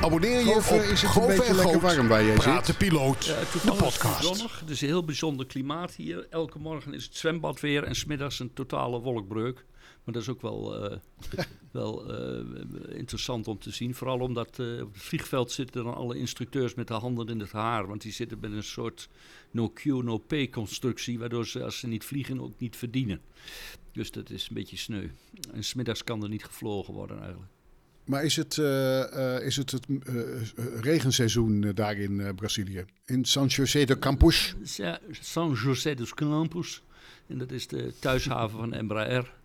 Abonneer je Gover, op is het een Gover beetje en lekker Goot, warm waar jij Praat zit? de piloot, Ja, de podcast. zonnig. Het is een heel bijzonder klimaat hier. Elke morgen is het zwembad weer en smiddags een totale wolkbreuk. Maar dat is ook wel, eh, wel eh, interessant om te zien. Vooral omdat eh, op het vliegveld zitten dan alle instructeurs met de handen in het haar. Want die zitten met een soort no-Q, no-pay constructie. Waardoor ze als ze niet vliegen ook niet verdienen. Dus dat is een beetje sneu. En smiddags kan er niet gevlogen worden eigenlijk. Maar is het, eh, eh, is het het eh, regenseizoen daar in Brazilië? In San José de Campos? San José dos Campos. En dat is de thuishaven van Embraer.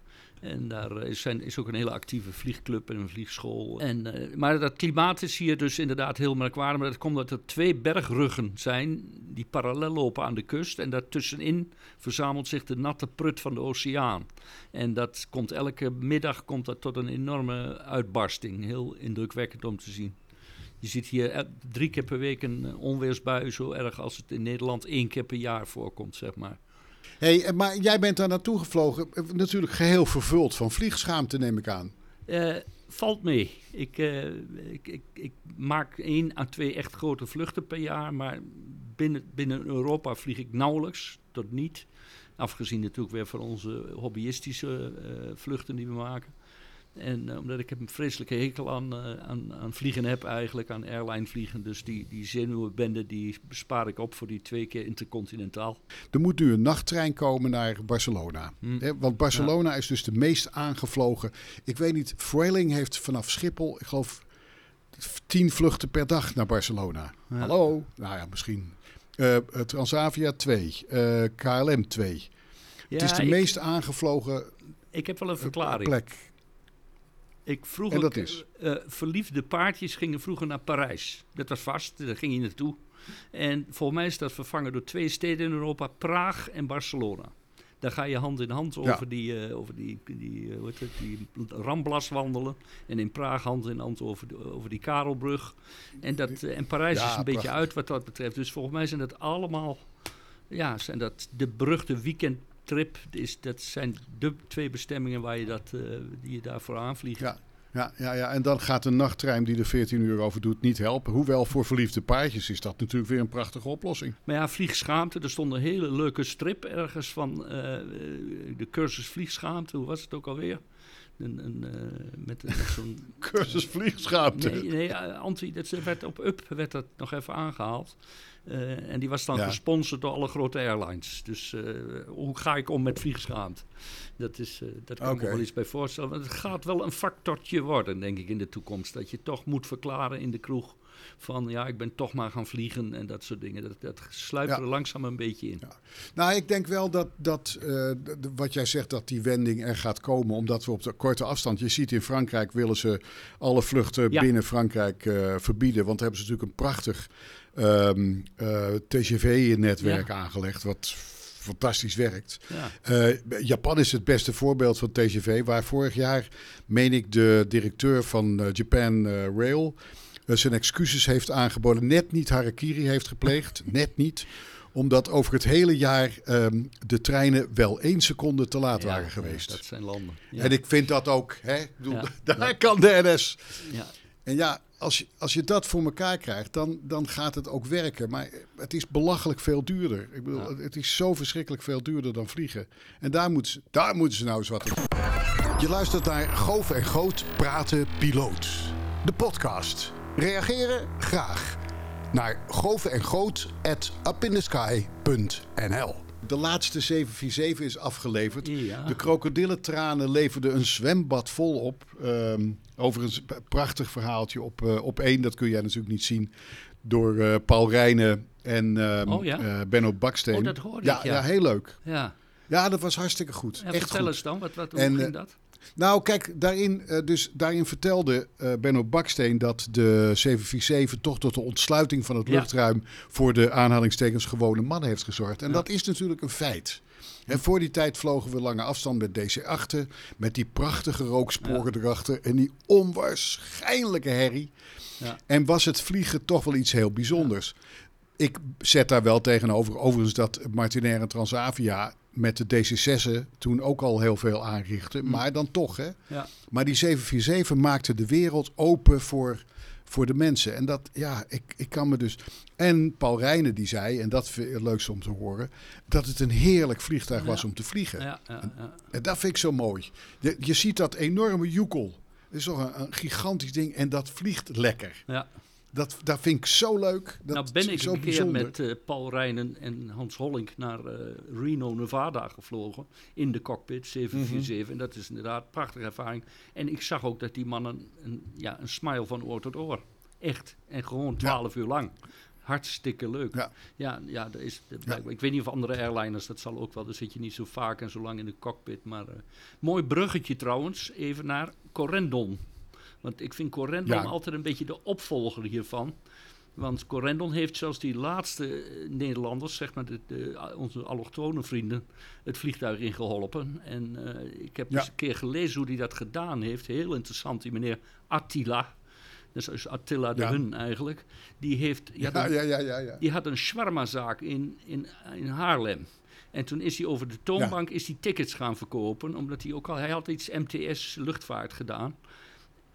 En daar is, zijn, is ook een hele actieve vliegclub en een vliegschool. En, eh, maar dat klimaat is hier dus inderdaad heel merkwaardig. Maar dat komt omdat er twee bergruggen zijn die parallel lopen aan de kust. En daartussenin verzamelt zich de natte prut van de oceaan. En dat komt elke middag komt dat tot een enorme uitbarsting. Heel indrukwekkend om te zien. Je ziet hier el- drie keer per week een eh, onweersbui, zo erg als het in Nederland één keer per jaar voorkomt, zeg maar. Hey, eh, maar jij bent daar naartoe gevlogen. eh, Natuurlijk geheel vervuld van vliegschaamte, neem ik aan. Eh, valt mee. Ik, ik, ik, maak één à twee echt grote vluchten per jaar, maar binnen, binnen Europa vlieg ik nauwelijks tot niet. Afgezien natuurlijk weer van onze hobbyistische vluchten die we maken. En eh, omdat ik een vreselijke hekel aan, eh, aan, aan vliegen heb eigenlijk, aan airline vliegen. Dus die, die zenuwenbende die bespaar ik op voor die twee keer intercontinentaal. Er moet nu een nachttrein komen naar Barcelona. Hm. Hè, Want Barcelona is dus de meest aangevlogen. Ik weet niet, Vueling heeft vanaf Schiphol, ik geloof, tien vluchten per dag naar Barcelona. Ja. Hallo? Nou ja, misschien. Eh, Transavia 2, eh, KLM 2. het is de ik, meest aangevlogen ik heb wel een verklaring. plek. Ik vroeger, En dat is? eh, verliefde paardjes gingen vroeger naar Parijs. Dat was vast, daar ging je naartoe. En volgens mij is dat vervangen door twee steden in Europa, Praag en Barcelona. Daar ga je hand in hand Ja. over die, eh, over die, die, eh, heet het, die Ramblas wandelen. En in Praag hand in hand over, de, over die Karelbrug. En, dat, eh, en Parijs Ja, is een beetje uit wat dat betreft. Dus volgens mij zijn dat allemaal, ja, zijn dat de beruchte weekendtrip. Is, dat zijn de twee bestemmingen waar je dat, eh, die je daarvoor aanvliegt. Ja. Ja, ja, ja, en dan gaat een nachttrein die er 14 uur over doet niet helpen. Hoewel voor verliefde paardjes is dat natuurlijk weer een prachtige oplossing. Maar ja, vliegschaamte. Er stond een hele leuke strip ergens van eh, de cursus vliegschaamte. Hoe was het ook alweer? Een, een, eh, met een- met zo'n... Cursus vliegschaamte. Nee, nee eh, anti, dat werd op UP werd dat nog even aangehaald. Eh, en die was dan Ja. gesponsord door alle grote airlines. Dus hoe ga ik om met vliegschaamte? Dat, is, dat kan ik me wel iets bij voorstellen. Want het gaat wel een factortje worden, denk ik, in de toekomst. Dat je toch moet verklaren in de kroeg van... ja, ik ben toch maar gaan vliegen en dat soort dingen. Dat, dat sluipt Ja. er langzaam een beetje in. Nou, ik denk wel dat, dat eh, wat jij zegt, dat die wending er gaat komen. Omdat we op de korte afstand. Je ziet in Frankrijk willen ze alle vluchten Ja. binnen Frankrijk eh, verbieden. Want daar hebben ze natuurlijk een prachtig ehm, eh, TGV-netwerk aangelegd. Wat fantastisch werkt. Ja. Japan is het beste voorbeeld van TGV, waar vorig jaar, meen ik, de directeur van Japan Rail zijn excuses heeft aangeboden. Net niet harakiri heeft gepleegd, net niet. Omdat over het hele jaar ehm, de treinen wel één seconde te laat Ja, waren ja, geweest. dat zijn landen. Ja. En ik vind dat ook. Hè? Ik bedoel. Daar kan de NS. ja. En ja, als je, als je dat voor elkaar krijgt, dan, dan gaat het ook werken. Maar het is belachelijk veel duurder. Ik bedoel, het is zo verschrikkelijk veel duurder dan vliegen. En daar moeten ze, daar moeten ze nou eens wat aan Je luistert naar Goof en Groot Praten Piloot. De podcast. Reageren? Graag. Naar goof en groot at De laatste 747 is afgeleverd. Ja. De krokodillentranen leverden een zwembad vol op. Overigens, een prachtig verhaaltje op, eh, op één. Dat kun jij natuurlijk niet zien. Door eh, Paul Rijnen en ehm, Oh ja? eh, Benno Baksteen. Oh, dat hoorde ja, ik, ja. ja, heel leuk. ja. Ja, dat was hartstikke goed. Echt vertel goed. eens dan, wat, wat, hoe En, ging dat? Nou, kijk, daarin, eh, dus, daarin vertelde eh, Benno Baksteen dat de 747 toch tot de ontsluiting van het Ja. luchtruim voor de aanhalingstekens gewone mannen heeft gezorgd. En Ja. dat is natuurlijk een feit. En voor die tijd vlogen we lange afstand met DC-8'en, met die prachtige rooksporen erachter en die onwaarschijnlijke herrie. Ja. En was het vliegen toch wel iets heel bijzonders. Ik zet daar wel tegenover, overigens dat Martinair en Transavia met de DC-6'en toen ook al heel veel aanrichten. Maar dan toch, hè. Ja. Maar die 747 maakte de wereld open voor voor de mensen. En dat, ja, ik, ik kan me dus... En Paul Rijnen die zei, en dat vind ik leukste om te horen... dat het een heerlijk vliegtuig was om te vliegen. Ja, ja, ja. En dat vind ik zo mooi. Je, je ziet dat enorme joekel. Het is toch een, een gigantisch ding en dat vliegt lekker. ja. Dat, dat vind ik zo leuk. Dat nou ben ik zo een keer bijzonder. met eh, Paul Rijnen en Hans Hollink naar eh, Reno, Nevada gevlogen. In de cockpit, 747. Mhm. En dat is inderdaad een prachtige ervaring. En ik zag ook dat die mannen een, ja, een smile van oor tot oor. Echt. En gewoon 12 uur lang. Hartstikke leuk. Ja. Ja, ja, dat is, dat Ik weet niet of andere airliners, dat zal ook wel. Dan zit je niet zo vaak en zo lang in de cockpit. Maar eh, mooi bruggetje trouwens, even naar Corendon. Want ik vind Corendon Ja. altijd een beetje de opvolger hiervan. Want Corendon heeft zoals die laatste eh, Nederlanders, zeg maar de, de- onze allochtone vrienden, het vliegtuig ingeholpen. En eh, ik heb Ja. eens een keer gelezen hoe hij dat gedaan heeft. Heel interessant, die meneer Attila. Dat is dus Attila de Ja. Hun eigenlijk. Die, heeft, die, had Ja, een, ja, ja, ja, ja. die had een shawarmazaak in, in, in Haarlem. En toen is hij over de toonbank is hij tickets gaan verkopen. Omdat hij ook al... Hij had iets MTS luchtvaart gedaan.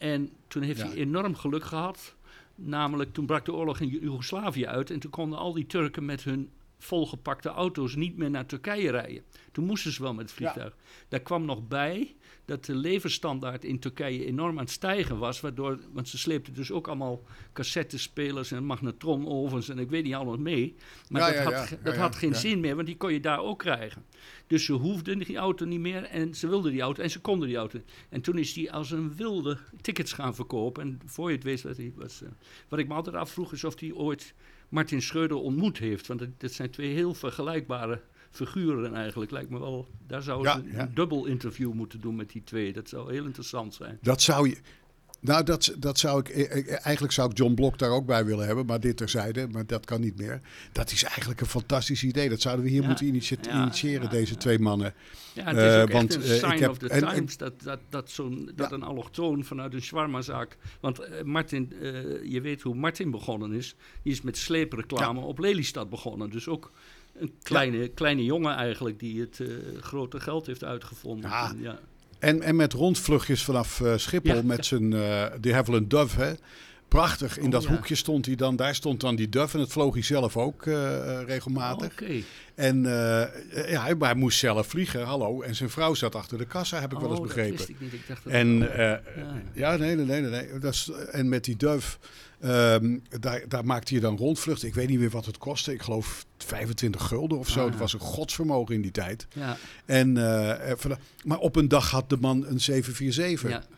En toen heeft Ja. hij enorm geluk gehad. Namelijk, toen brak de oorlog in Joegoslavië uit. En toen konden al die Turken met hun volgepakte auto's niet meer naar Turkije rijden. Toen moesten ze wel met het vliegtuig. Daar kwam nog bij dat de levensstandaard in Turkije enorm aan het stijgen was. Waardoor, want ze sleepten dus ook allemaal cassettespelers en magnetronovens en ik weet niet allemaal mee. Maar Ja, dat, ja, had, dat had geen zin meer, want die kon je daar ook krijgen. Dus ze hoefden die auto niet meer en ze wilden die auto en ze konden die auto. En toen is hij als een wilde tickets gaan verkopen. En voor je het wist, was, wat ik me altijd afvroeg is of hij ooit Martin Schreuder ontmoet heeft. Want dat, dat zijn twee heel vergelijkbare figuren eigenlijk. Lijkt me wel, daar zou Ja, een, ja. een dubbel interview moeten doen met die twee. Dat zou heel interessant zijn. Dat zou je. Nou, dat, dat zou ik. eh, eh, Eigenlijk zou ik John Blok daar ook bij willen hebben, maar dit terzijde, maar dat kan niet meer. Dat is eigenlijk een fantastisch idee. Dat zouden we hier Ja, moeten ja, initiëren, ja, deze twee mannen. Ja, het is Eh, ook want, echt een ik sign heb- of the en- en- times dat, dat, dat, zo'n, dat een allochtoon vanuit een shawarmazaak... Want Martin, je weet hoe Martin begonnen is. Die is met sleepreclame op Lelystad begonnen. Dus ook een kleine, kleine jongen eigenlijk die het grote geld heeft uitgevonden. Ja. ja. En, en met rondvluchtjes vanaf eh, Schiphol Ja, met zijn uh, de Havilland Dove. Hè. Prachtig. In Oh, dat ja. hoekje stond hij dan. Daar stond dan die Dove. En dat vloog hij zelf ook eh, eh, regelmatig. Oké. En eh, ja, hij moest zelf vliegen. Hallo. En zijn vrouw zat achter de kassa, heb ik wel eens Oh, begrepen. Dat wist ik niet. Ik dacht dat En eh, ja. ja, nee, nee, nee. nee, nee. Dat is, en met die Dove, ehm, daar, daar maakte je dan rondvluchten. Ik weet niet meer wat het kostte. Ik geloof 25 gulden of zo. Ah, Dat was een godsvermogen in die tijd. ja, En, eh, eh, maar op een dag had de man een 747. ja,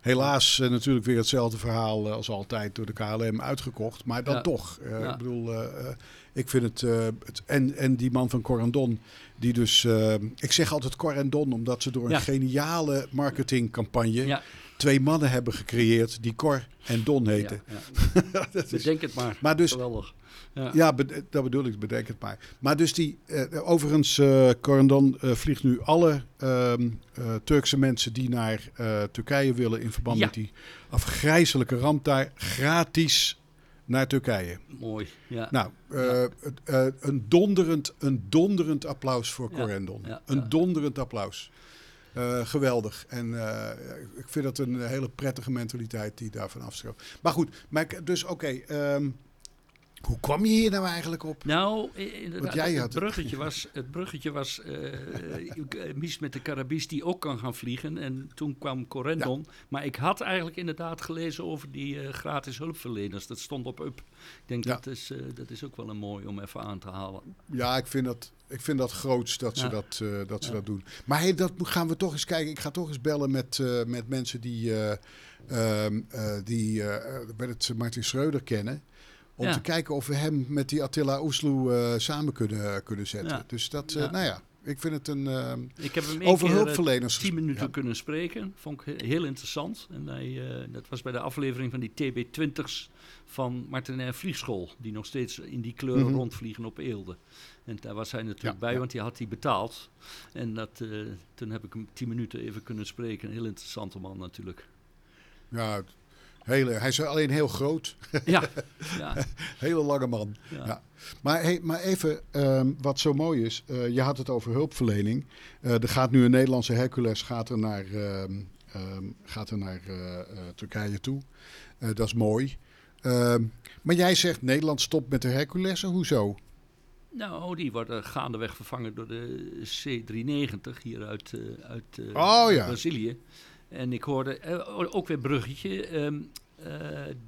Helaas eh, natuurlijk weer hetzelfde verhaal als altijd door de KLM uitgekocht. Maar dan Ja. toch. Ja. Ik bedoel, ik vind het, het... en, en die man van Corendon, die dus... ik zeg altijd Corendon, omdat ze door een geniale marketingcampagne... twee mannen hebben gecreëerd die Cor en Don heten. ja. Dat is- Bedenk het maar. Maar dus- Geweldig. Ja. Ja, be- dat bedoel ik, bedenk het maar. Maar dus die, eh, overigens, eh Corendon eh, vliegt nu alle ehm, eh, Turkse mensen die naar Turkije willen in verband met die afgrijzelijke ramp daar gratis naar Turkije. Mooi. Ja. Nou, een, donderend, een donderend applaus voor Corendon. ja, een ja. donderend applaus. Eh, geweldig. En eh, ik vind dat een hele prettige mentaliteit die daarvan afstroomt. Maar goed, maar dus oké. ehm, hoe kwam je hier nou eigenlijk op? Nou, inderdaad, Want jij het, bruggetje was, het bruggetje was eh, eh, Mies met de Carabis die ook kan gaan vliegen. En toen kwam Corendon. Maar ik had eigenlijk inderdaad gelezen over die eh, gratis hulpverleners. Dat stond op UP. Ik denk Ja. dat, is, eh, dat is ook wel een mooi om even aan te halen. Ja, ik vind dat, ik vind dat groots dat ze, Ja. dat, eh, dat, ze dat doen. Maar hey, dat gaan we toch eens kijken. Ik ga toch eens bellen met, eh, met mensen die, eh, ehm, eh, die eh, het Martin Schreuder kennen. Om Ja. te kijken of we hem met die Attila Oesloe eh, samen kunnen, kunnen zetten. Ja. Dus dat, eh, nou ja, ik vind het een... ehm, Ik heb hem over eh, hulpverleners. tien minuten Ja. kunnen spreken. Vond ik he- heel interessant. En hij, eh, dat was bij de aflevering van die TB20's van Martinair Vliegschool. Die nog steeds in die kleuren Mhm. rondvliegen op Eelde. En daar was hij natuurlijk Ja, bij, ja. want die had hij betaald. En dat, eh, toen heb ik hem tien minuten even kunnen spreken. Een heel interessante man natuurlijk. Ja, hele, hij is alleen heel groot. ja, ja, Hele lange man. ja. Ja. Maar, hey, maar even, ehm, wat zo mooi is. eh, je had het over hulpverlening. Eh, er gaat nu een Nederlandse Hercules gaat er naar, ehm, ehm, gaat er naar eh, Turkije toe. Dat is mooi. Maar jij zegt Nederland stopt met de Hercules. Hoezo? Nou, die worden gaandeweg vervangen door de C390 hier uit, uit oh, ja. Brazilië. En ik hoorde, uh, ook weer bruggetje, um,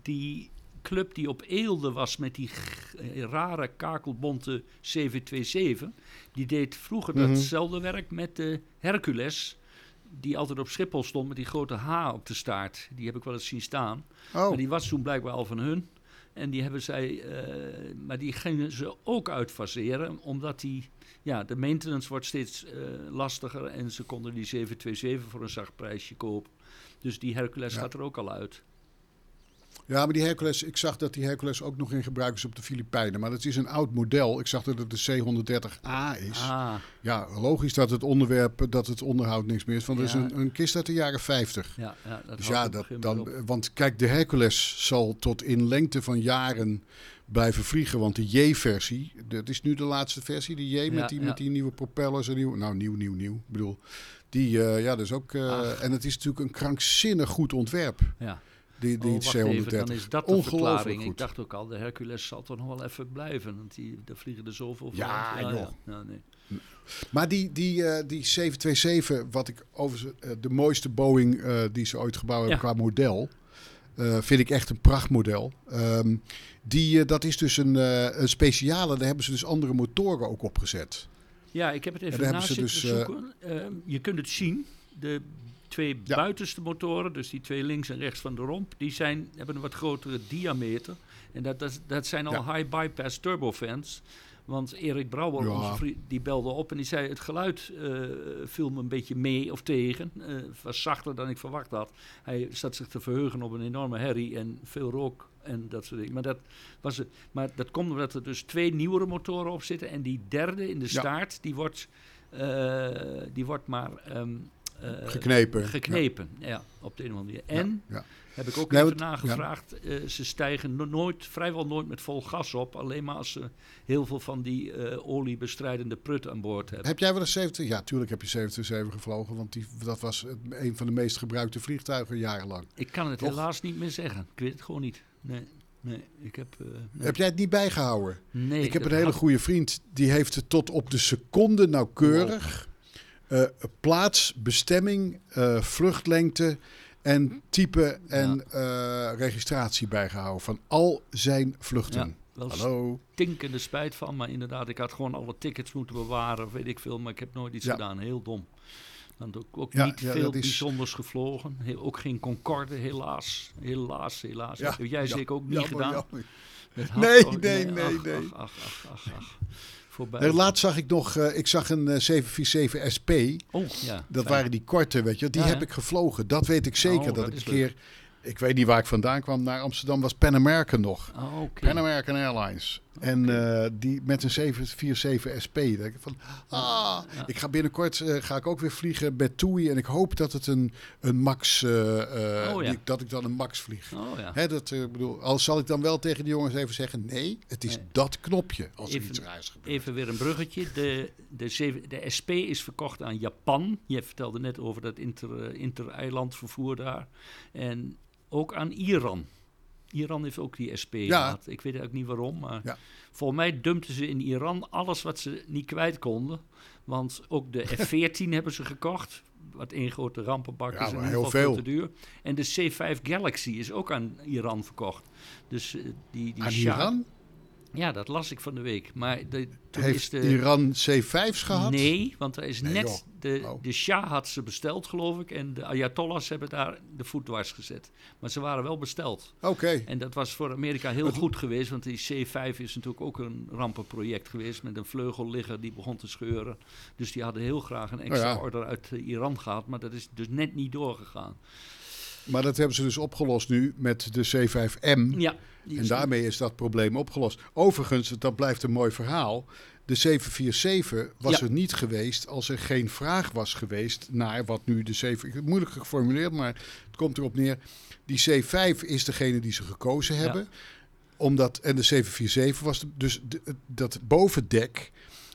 die club die op Eelde was met die rare kakelbonte CV27, die deed vroeger Mhm. datzelfde werk met de Hercules, die altijd op Schiphol stond met die grote H op de staart. Die heb ik wel eens zien staan. Oh, Maar die was toen blijkbaar al van hun. En die hebben zij, eh, maar die gingen ze ook uitfaseren, omdat die, ja, de maintenance wordt steeds eh, lastiger en ze konden die 727 voor een zacht prijsje kopen. Dus die Hercules Ja. gaat er ook al uit. Ja, maar die Hercules, ik zag dat die Hercules ook nog in gebruik is op de Filipijnen. Maar dat is een oud model. Ik zag dat het de C130A is. Ah, Ja, logisch dat het onderwerp, dat het onderhoud niks meer is. Want dat is een, een kist uit de jaren 50. ja, ja, dat Dus ja, dat, dan, want kijk, de Hercules zal tot in lengte van jaren blijven vliegen. Want de J-versie, dat is nu de laatste versie, de J Ja, met, die, met die nieuwe propellers. En nieuw, nou, nieuw, nieuw, nieuw. Ik bedoel, die, eh, ja, is ook... eh, en het is natuurlijk een krankzinnig goed ontwerp, Ja. Die, die Oh, wacht C-130. even, dan is dat de Ongelooflijk verklaring. goed. Ik dacht ook al, de Hercules zal toch nog wel even blijven. Want die, daar vliegen er zoveel Ja, van. joh. Ja, nee. Maar die, die, eh, die 727, wat ik over de mooiste Boeing eh, die ze ooit gebouwd hebben Ja. qua model, eh, vind ik echt een prachtmodel. Ehm, die, eh, dat is dus een, eh, een speciale, daar hebben ze dus andere motoren ook opgezet. Ja, ik heb het even daar na hebben ze zitten dus, zoeken. Ehm, je kunt het zien. De twee Ja. buitenste motoren, dus die twee links en rechts van de romp, die zijn, hebben een wat grotere diameter. En dat, dat, dat zijn al Ja. high bypass turbofans. Want Erik Brouwer, Ja. onze vriend, die belde op en die zei... het geluid eh, viel me een beetje mee of tegen. Het was zachter dan ik verwacht had. Hij zat zich te verheugen op een enorme herrie en veel rook en dat soort dingen. Maar dat, was het, maar dat komt omdat er dus twee nieuwere motoren op zitten. En die derde in de Ja. staart, die wordt, eh, die wordt maar... ehm, eh, Geknepen. Geknepen, ja. op de een of andere manier. En, Ja, heb ik ook Nee, even nagevraagd, eh, ze stijgen no- nooit, vrijwel nooit met vol gas op. Alleen maar als ze heel veel van die eh, oliebestrijdende prut aan boord hebben. Heb jij wel een 70? Ja, tuurlijk heb je 727 gevlogen, want die, dat was een van de meest gebruikte vliegtuigen jarenlang. Ik kan het Toch? helaas niet meer zeggen. Ik weet het gewoon niet. Nee, nee ik heb... eh, nee. Heb jij het niet bijgehouden? Nee, ik heb een hele goede vriend, die heeft het tot op de seconde nauwkeurig. Eh, plaats, bestemming, eh, vluchtlengte en type en eh, registratie bijgehouden van al zijn vluchten. Ja, wel Hallo. stinkende spijt van. Maar inderdaad, ik had gewoon alle tickets moeten bewaren. Of weet ik veel. Maar ik heb nooit iets Ja. gedaan. Heel dom. Want ook, ook Ja, niet ja, veel is- bijzonders gevlogen. Heel- ook geen Concorde, helaas. Helaas, helaas. Ja, Heb jij zeker ook niet jammer, gedaan? jammer. Met Nee, nee, nee, nee. Ach, ach, ach, ach, ach. Voorbij. Nee, laatst zag ik nog, eh, ik zag een eh, 747 SP. Oh, ja. Dat waren die korte, weet je. Die Ja, heb ik gevlogen. Dat weet ik zeker. Oh, dat dat ik een keer, ik weet niet waar ik vandaan kwam, naar Amsterdam was Pan American nog. Oh. Pan American Airlines. En eh, die met een 747 SP. Dat ik van, ah, Ja. ik ga binnenkort eh, ga ik ook weer vliegen met TUI. En ik hoop dat het een, een Max, eh, Oh, ja. die- dat ik dan een Max vlieg. Oh ja. Hè, dat, bedoel, al zal ik dan wel tegen die jongens even zeggen, nee, het is Nee. dat knopje als er Even- iets raars gebeurt. Even weer een bruggetje. De, de, zeven- de SP is verkocht aan Japan. Je vertelde net over dat inter, inter-eilandvervoer daar. En ook aan Iran. Iran heeft ook die SP Ja. gehad. Ik weet eigenlijk niet waarom, maar Ja. volgens mij dumpten ze in Iran alles wat ze niet kwijt konden. Want ook de F-14 hebben ze gekocht. Wat één grote rampenbak Ja, is en heel veel. te duur. En de C-5 Galaxy is ook aan Iran verkocht. Dus eh, die, die Aan Shah- Iran? Ja, dat las ik van de week. Maar de, toen is Heeft de, Iran C5's gehad? Nee, want er is Nee, net. joh. De, Oh. de Shah had ze besteld, geloof ik. En de Ayatollahs hebben daar de voet dwars gezet. Maar ze waren wel besteld. Oké. En dat was voor Amerika heel goed geweest. Want die C5 is natuurlijk ook een rampenproject geweest. Met een vleugelligger die begon te scheuren. Dus die hadden heel graag een extra Oh ja. order uit Iran gehad. Maar dat is dus net niet doorgegaan. Maar dat hebben ze dus opgelost nu met de C5M. Ja. En daarmee is dat probleem opgelost. Overigens, dat blijft een mooi verhaal. De 747 was Ja. er niet geweest als er geen vraag was geweest naar wat nu de 7... Moeilijk geformuleerd, maar het komt erop neer. Die C5 is degene die ze gekozen hebben. Omdat, en de 747 was de- dus de- dat bovendek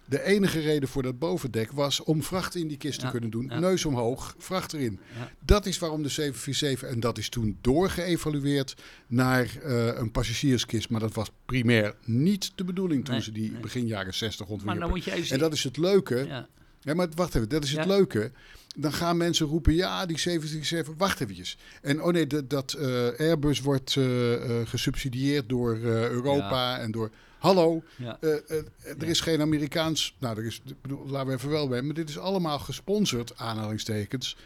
De enige reden voor dat bovendek was om vracht in die kist te Ja, kunnen doen. ja. Neus omhoog, vracht erin. Ja. Dat is waarom de 747, en dat is toen doorgeëvalueerd naar eh, een passagierskist. Maar dat was primair niet de bedoeling toen Nee, ze die nee. begin jaren 60 Maar ontwierpen. En dat is het leuke. Ja. Maar wacht even, dat is het Ja. leuke. Dan gaan mensen roepen, ja, die 737, wacht eventjes. En oh nee, dat, dat eh, Airbus wordt eh, eh, gesubsidieerd door Europa en door... Hallo, Ja. er is geen Amerikaans... Nou, er is, bedoel, laten we even wel bij, maar dit is allemaal gesponsord, aanhalingstekens...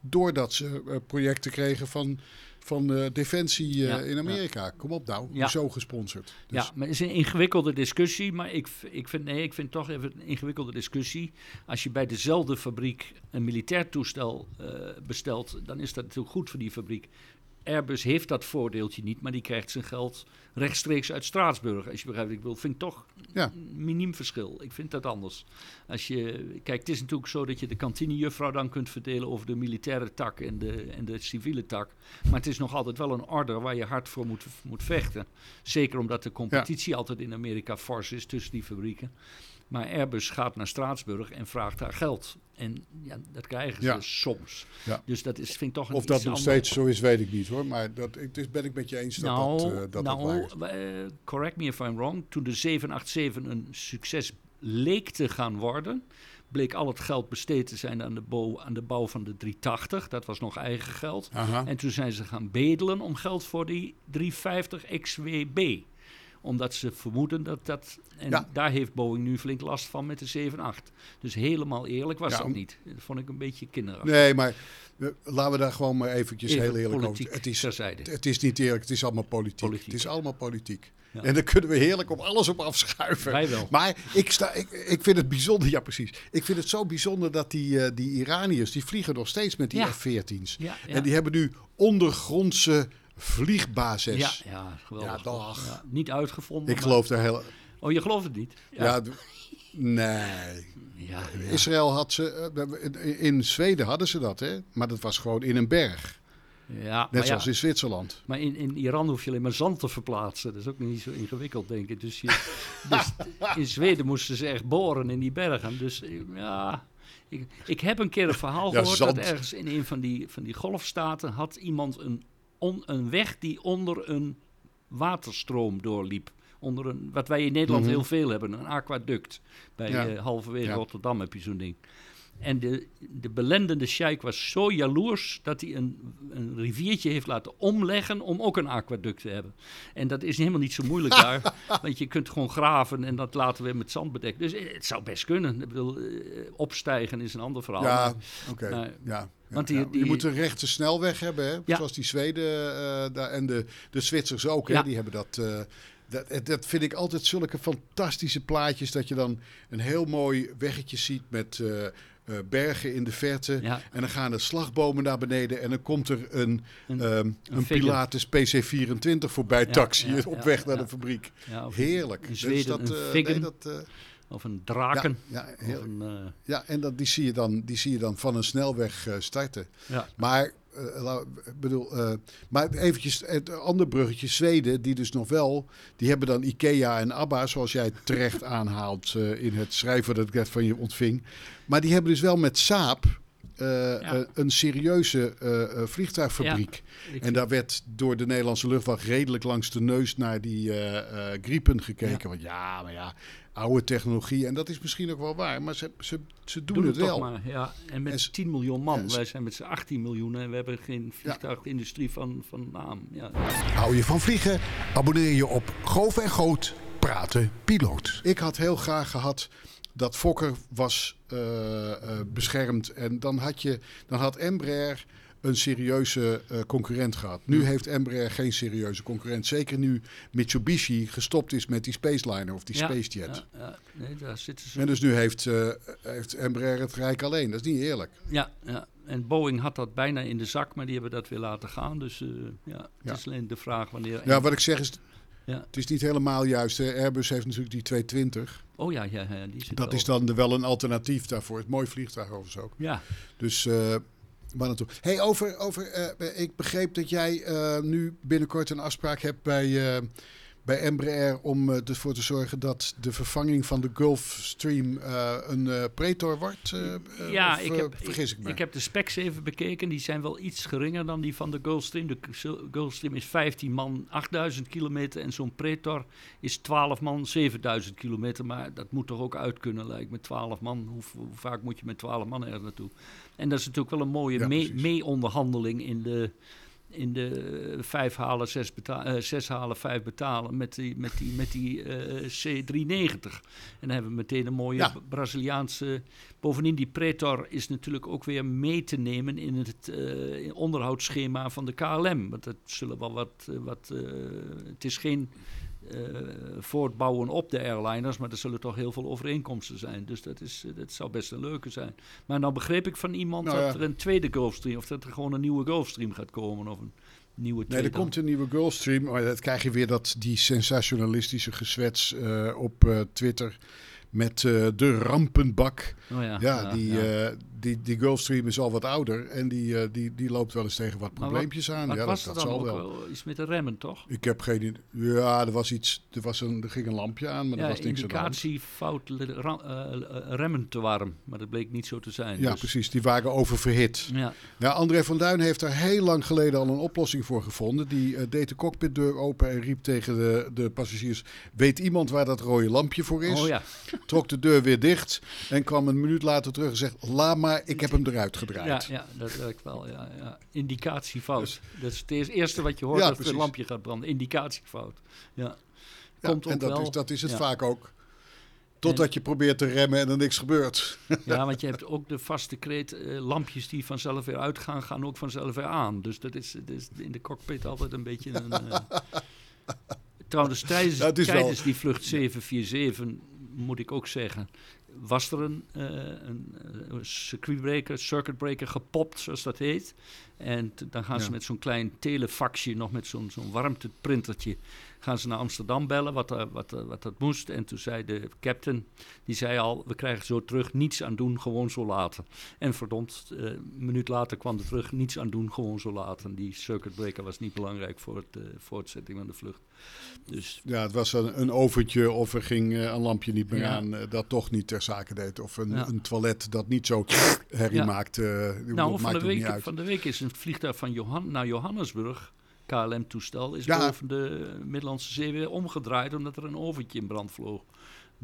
doordat ze projecten kregen van, van eh, Defensie eh, Ja, in Amerika. Kom op nou, Ja. zo gesponsord. Dus, Ja, maar het is een ingewikkelde discussie. Maar ik, ik, vind, nee, ik vind toch even een ingewikkelde discussie. Als je bij dezelfde fabriek een militair toestel eh, bestelt, dan is dat natuurlijk goed voor die fabriek. Airbus heeft dat voordeeltje niet, maar die krijgt zijn geld rechtstreeks uit Straatsburg. Als je begrijpt wat ik wil, vind ik toch Ja. een miniem verschil. Ik vind dat anders. Als je, kijk, het is natuurlijk zo dat je de kantinejuffrouw dan kunt verdelen over de militaire tak en de, en de civiele tak. Maar het is nog altijd wel een order waar je hard voor moet, moet vechten. Zeker omdat de competitie altijd in Amerika fors is tussen die fabrieken. Maar Airbus gaat naar Straatsburg en vraagt daar geld. En ja, dat krijgen ze Ja. soms. Ja. Dus dat is, vind ik toch een Of dat nog steeds zo is, weet ik niet hoor. Maar dat, ik, dus ben ik met je eens dat nou, dat, eh, dat, nou eh, correct me if I'm wrong. Toen de 787 een succes leek te gaan worden, bleek al het geld besteed te zijn aan de, bouw, aan de bouw van de 380. Dat was nog eigen geld. Aha. En toen zijn ze gaan bedelen om geld voor die 350 XWB. Omdat ze vermoeden dat dat... En Ja. daar heeft Boeing nu flink last van met de 78. Dus helemaal eerlijk was Ja, dat niet. Dat vond ik een beetje kinderachtig. Nee, maar eh, laten we daar gewoon maar eventjes Even heel eerlijk over. Het is, terzijde. het is niet eerlijk, het is allemaal politiek. Politiek. Het is allemaal politiek. Ja. En daar kunnen we heerlijk op alles op afschuiven. Wij wel. Maar ik, sta, ik, ik vind het bijzonder, ja precies. Ik vind het zo bijzonder dat die, eh, die Iraniërs, die vliegen nog steeds met die Ja. F-14's. Ja, ja. En die hebben nu ondergrondse vliegbasis. Ja, ja, geweldig. Ja, dag. Ja, niet uitgevonden. Ik geloof daar heel... Oh, je gelooft het niet? Ja. nee. ja. Israël had ze... eh, In Zweden hadden ze dat, hè? Maar dat was gewoon in een berg. Ja, Net zoals ja, in Zwitserland. maar in, in Iran hoef je alleen maar zand te verplaatsen. Dat is ook niet zo ingewikkeld, denk ik. Dus, je, dus in Zweden moesten ze echt boren in die bergen. Dus eh, ja, ik, ik heb een keer een verhaal Ja, gehoord zand. dat ergens in een van die, van die golfstaten had iemand een, on, een weg die onder een waterstroom doorliep. Onder een, wat wij in Nederland Mhm. heel veel hebben, een aquaduct. Bij Ja. eh, halverwege Ja. Rotterdam heb je zo'n ding. En de, de belendende sheik was zo jaloers dat hij een, een riviertje heeft laten omleggen om ook een aquaduct te hebben. En dat is helemaal niet zo moeilijk daar, want je kunt gewoon graven en dat laten we met zand bedekken. Dus eh, het zou best kunnen. Ik bedoel, eh, opstijgen is een ander verhaal. Ja, oké. Ja, want die- ja. die- je moet een rechte snelweg hebben, hè? Zoals die Zweden eh, daar, en de, de Zwitsers ook. Hè? Die hebben dat, eh, dat. Dat vind ik altijd zulke fantastische plaatjes. Dat je dan een heel mooi weggetje ziet met eh, eh, bergen in de verte. Ja. En dan gaan de slagbomen naar beneden. En dan komt er een, Een- ehm, een. Pilatus PC24 voorbij Ja, taxi ja, op weg naar de fabriek. Heerlijk. In Dus Zweden dat, een eh, Viggen. nee, dat, eh, of een draken. ja, een, eh, Ja, en dat, die, zie je dan, die zie je dan van een snelweg eh, starten. ja. Maar, ik bedoel, maar eventjes het andere bruggetje, Zweden, die dus nog wel, die hebben dan Ikea en ABBA, zoals jij terecht aanhaalt in het schrijven dat ik net van je ontving. Maar die hebben dus wel met Saab een serieuze vliegtuigfabriek. Ik- En daar werd door de Nederlandse luchtwacht redelijk langs de neus naar die Gripen gekeken. Want ja, maar ja, oude technologie. En dat is misschien ook wel waar, maar ze, ze, ze doen, Doen het het toch wel. maar, ja. En met En ze- 10 miljoen man. Ja, Wij zijn met z'n 18 miljoen en we hebben geen vliegtuigindustrie van, van naam. Ja. Hou je van vliegen? Abonneer je op Goof en Goot Praten Piloot. Ik had heel graag gehad dat Fokker was eh, eh, beschermd. En dan had, je, dan had Embraer een serieuze eh, concurrent gehad. Nu heeft Embraer geen serieuze concurrent. Zeker nu Mitsubishi gestopt is met die Spaceliner of die Ja, Spacejet. Ja, ja, nee, daar zitten ze. En dus nu heeft, eh, heeft Embraer het rijk alleen. Dat is niet eerlijk. Ja, ja, en Boeing had dat bijna in de zak, maar die hebben dat weer laten gaan. Dus eh, ja, het is alleen de vraag wanneer... Ja, wat ik zeg is, Ja. het is niet helemaal juist. Airbus heeft natuurlijk die 220. Oh ja, ja, ja die zit Dat is dan wel een alternatief daarvoor. Het mooi vliegtuig overigens ook. Ja, Dus waar naartoe? Hey, over, over, eh, ik begreep dat jij eh, nu binnenkort een afspraak hebt bij, eh, bij Embraer om uh, ervoor te zorgen dat de vervanging van de Gulfstream uh, een uh, Pretor wordt? ja, of, ik, heb, vergis ik, me? ik heb de specs even bekeken. Die zijn wel iets geringer dan die van de Gulfstream. De Gulfstream is 15 man, 8000 kilometer. En zo'n Pretor is 12 man, 7000 kilometer. Maar dat moet toch ook uit kunnen, lijkt me. 12 man, hoe, hoe vaak moet je met 12 man er naartoe? En dat is natuurlijk wel een mooie ja, mee-onderhandeling in de in de vijf halen, zes, betalen, uh, zes halen, vijf betalen met die, met die, met die uh, C390. En dan hebben we meteen een mooie ja. Braziliaanse... Bovendien, die Pretor is natuurlijk ook weer mee te nemen in het uh, onderhoudsschema van de KLM. Want dat zullen wel wat... wat het is geen voortbouwen op de airliners, maar er zullen toch heel veel overeenkomsten zijn. Dus dat, is, dat zou best een leuke zijn. Maar nou begreep ik van iemand nou, dat ja. er een tweede Gulfstream, of dat er gewoon een nieuwe Gulfstream gaat komen, of een nieuwe Nee, er komt een nieuwe Gulfstream, maar dat krijg je weer dat, die sensationalistische gezwets uh, op uh, Twitter met uh, de rampenbak. Oh ja, ja, ja, die, ja. Die, die Gulfstream is al wat ouder en die, uh, die, die loopt wel eens tegen wat probleempjes aan. Wat ja, was dat, dat dat zal zal wel. Iets met de remmen, toch? Ik heb geen idee. Ja, er was iets. Er, was een, er ging een lampje aan, maar ja, er was niks aan de hand. indicatiefout remmen te warm, maar dat bleek niet zo te zijn. Ja, dus. precies. Die waren oververhit. Ja. Ja, André van Duin heeft er heel lang geleden al een oplossing voor gevonden. Die uh, deed de cockpitdeur open en riep tegen de, de passagiers: Weet iemand waar dat rode lampje voor is? Oh ja. Trok de deur weer dicht en kwam een minuut later terug en zegt: Laat maar, ik heb hem eruit gedraaid. Ja, ja dat werkt wel. Ja, ja. Indicatiefout. Dus, dat is het eerste wat je hoort als het lampje gaat branden. Indicatiefout. Ja. Komt en dat wel. is, dat is het vaak ook. Totdat en, je probeert te remmen en er niks gebeurt. Ja, want je hebt ook de vaste kreet, uh, lampjes die vanzelf weer uitgaan, gaan ook vanzelf weer aan. Dus dat is, dat is in de cockpit altijd een beetje een... Uh... Trouwens, tijdens, ja, tijdens wel... die vlucht 747 moet ik ook zeggen, was er een, uh, een, een circuitbreaker, circuitbreaker gepopt, zoals dat heet. En dan gaan ze met zo'n klein telefaxje, nog met zo'n zo'n warmteprintertje, gaan ze naar Amsterdam bellen, wat, uh, wat, uh, wat dat moest. En toen zei de captain, die zei al, we krijgen zo terug, niets aan doen, gewoon zo laten. En verdomd, uh, een minuut later kwam er terug, niets aan doen, gewoon zo laten. Die circuitbreaker was niet belangrijk voor de voortzetting van de vlucht. Dus, ja, het was een, een oventje of er ging een lampje niet meer ja. aan dat toch niet ter zake deed. Of een, ja. een toilet dat niet zo herrie ja. maakt. nou, van de, week, van de week is een vliegtuig van Johan naar Johannesburg KLM-toestel is ja. boven de Middellandse Zee weer omgedraaid omdat er een oventje in brand vloog.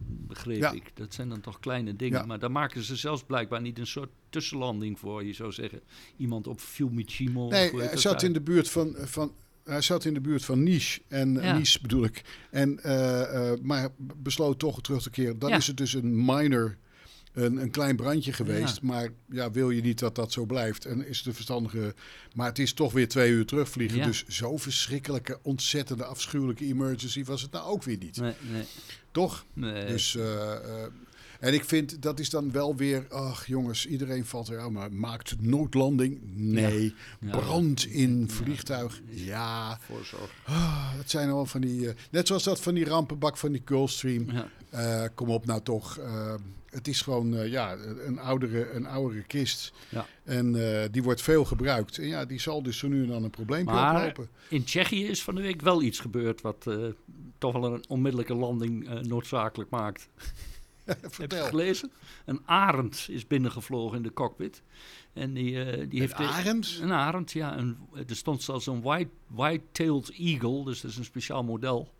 Begreep ja. ik. Dat zijn dan toch kleine dingen. Ja. Maar daar maken ze zelfs blijkbaar niet een soort tussenlanding voor. Je zou zeggen, iemand op Fiumicino. Nee, hij zat in de buurt van, van hij zat in de buurt van Nice. En ja. Nice bedoel ik. En, uh, uh, maar besloot toch terug te keren. Dan ja. is het dus een minor een, een klein brandje geweest. Ja. Maar ja, wil je niet dat dat zo blijft? En is de verstandige. Maar het is toch weer twee uur terugvliegen. Ja. Dus zo verschrikkelijke, ontzettende, afschuwelijke emergency was het nou ook weer niet. Nee, nee. Toch? Nee. Dus. Uh, uh, en ik vind dat is dan wel weer. Ach jongens, iedereen valt er. maar maakt noodlanding? Nee. Ja. Brand in vliegtuig? Ja. Voorzorg. Oh, dat zijn al van die. Uh, net zoals dat van die rampenbak van die Gulfstream. Ja. kom op nou toch het is gewoon uh, ja, een, oudere, een oudere kist. Ja. En uh, die wordt veel gebruikt. En ja, die zal dus zo nu en dan een probleempje maar oplopen. In Tsjechië is van de week wel iets gebeurd wat uh, toch wel een onmiddellijke landing noodzakelijk maakt. Heb je het gelezen? Een arend is binnengevlogen in de cockpit. En die, die heeft een arend? Een arend, ja. Een, er stond zelfs een white, white-tailed eagle, dus dat is een speciaal model.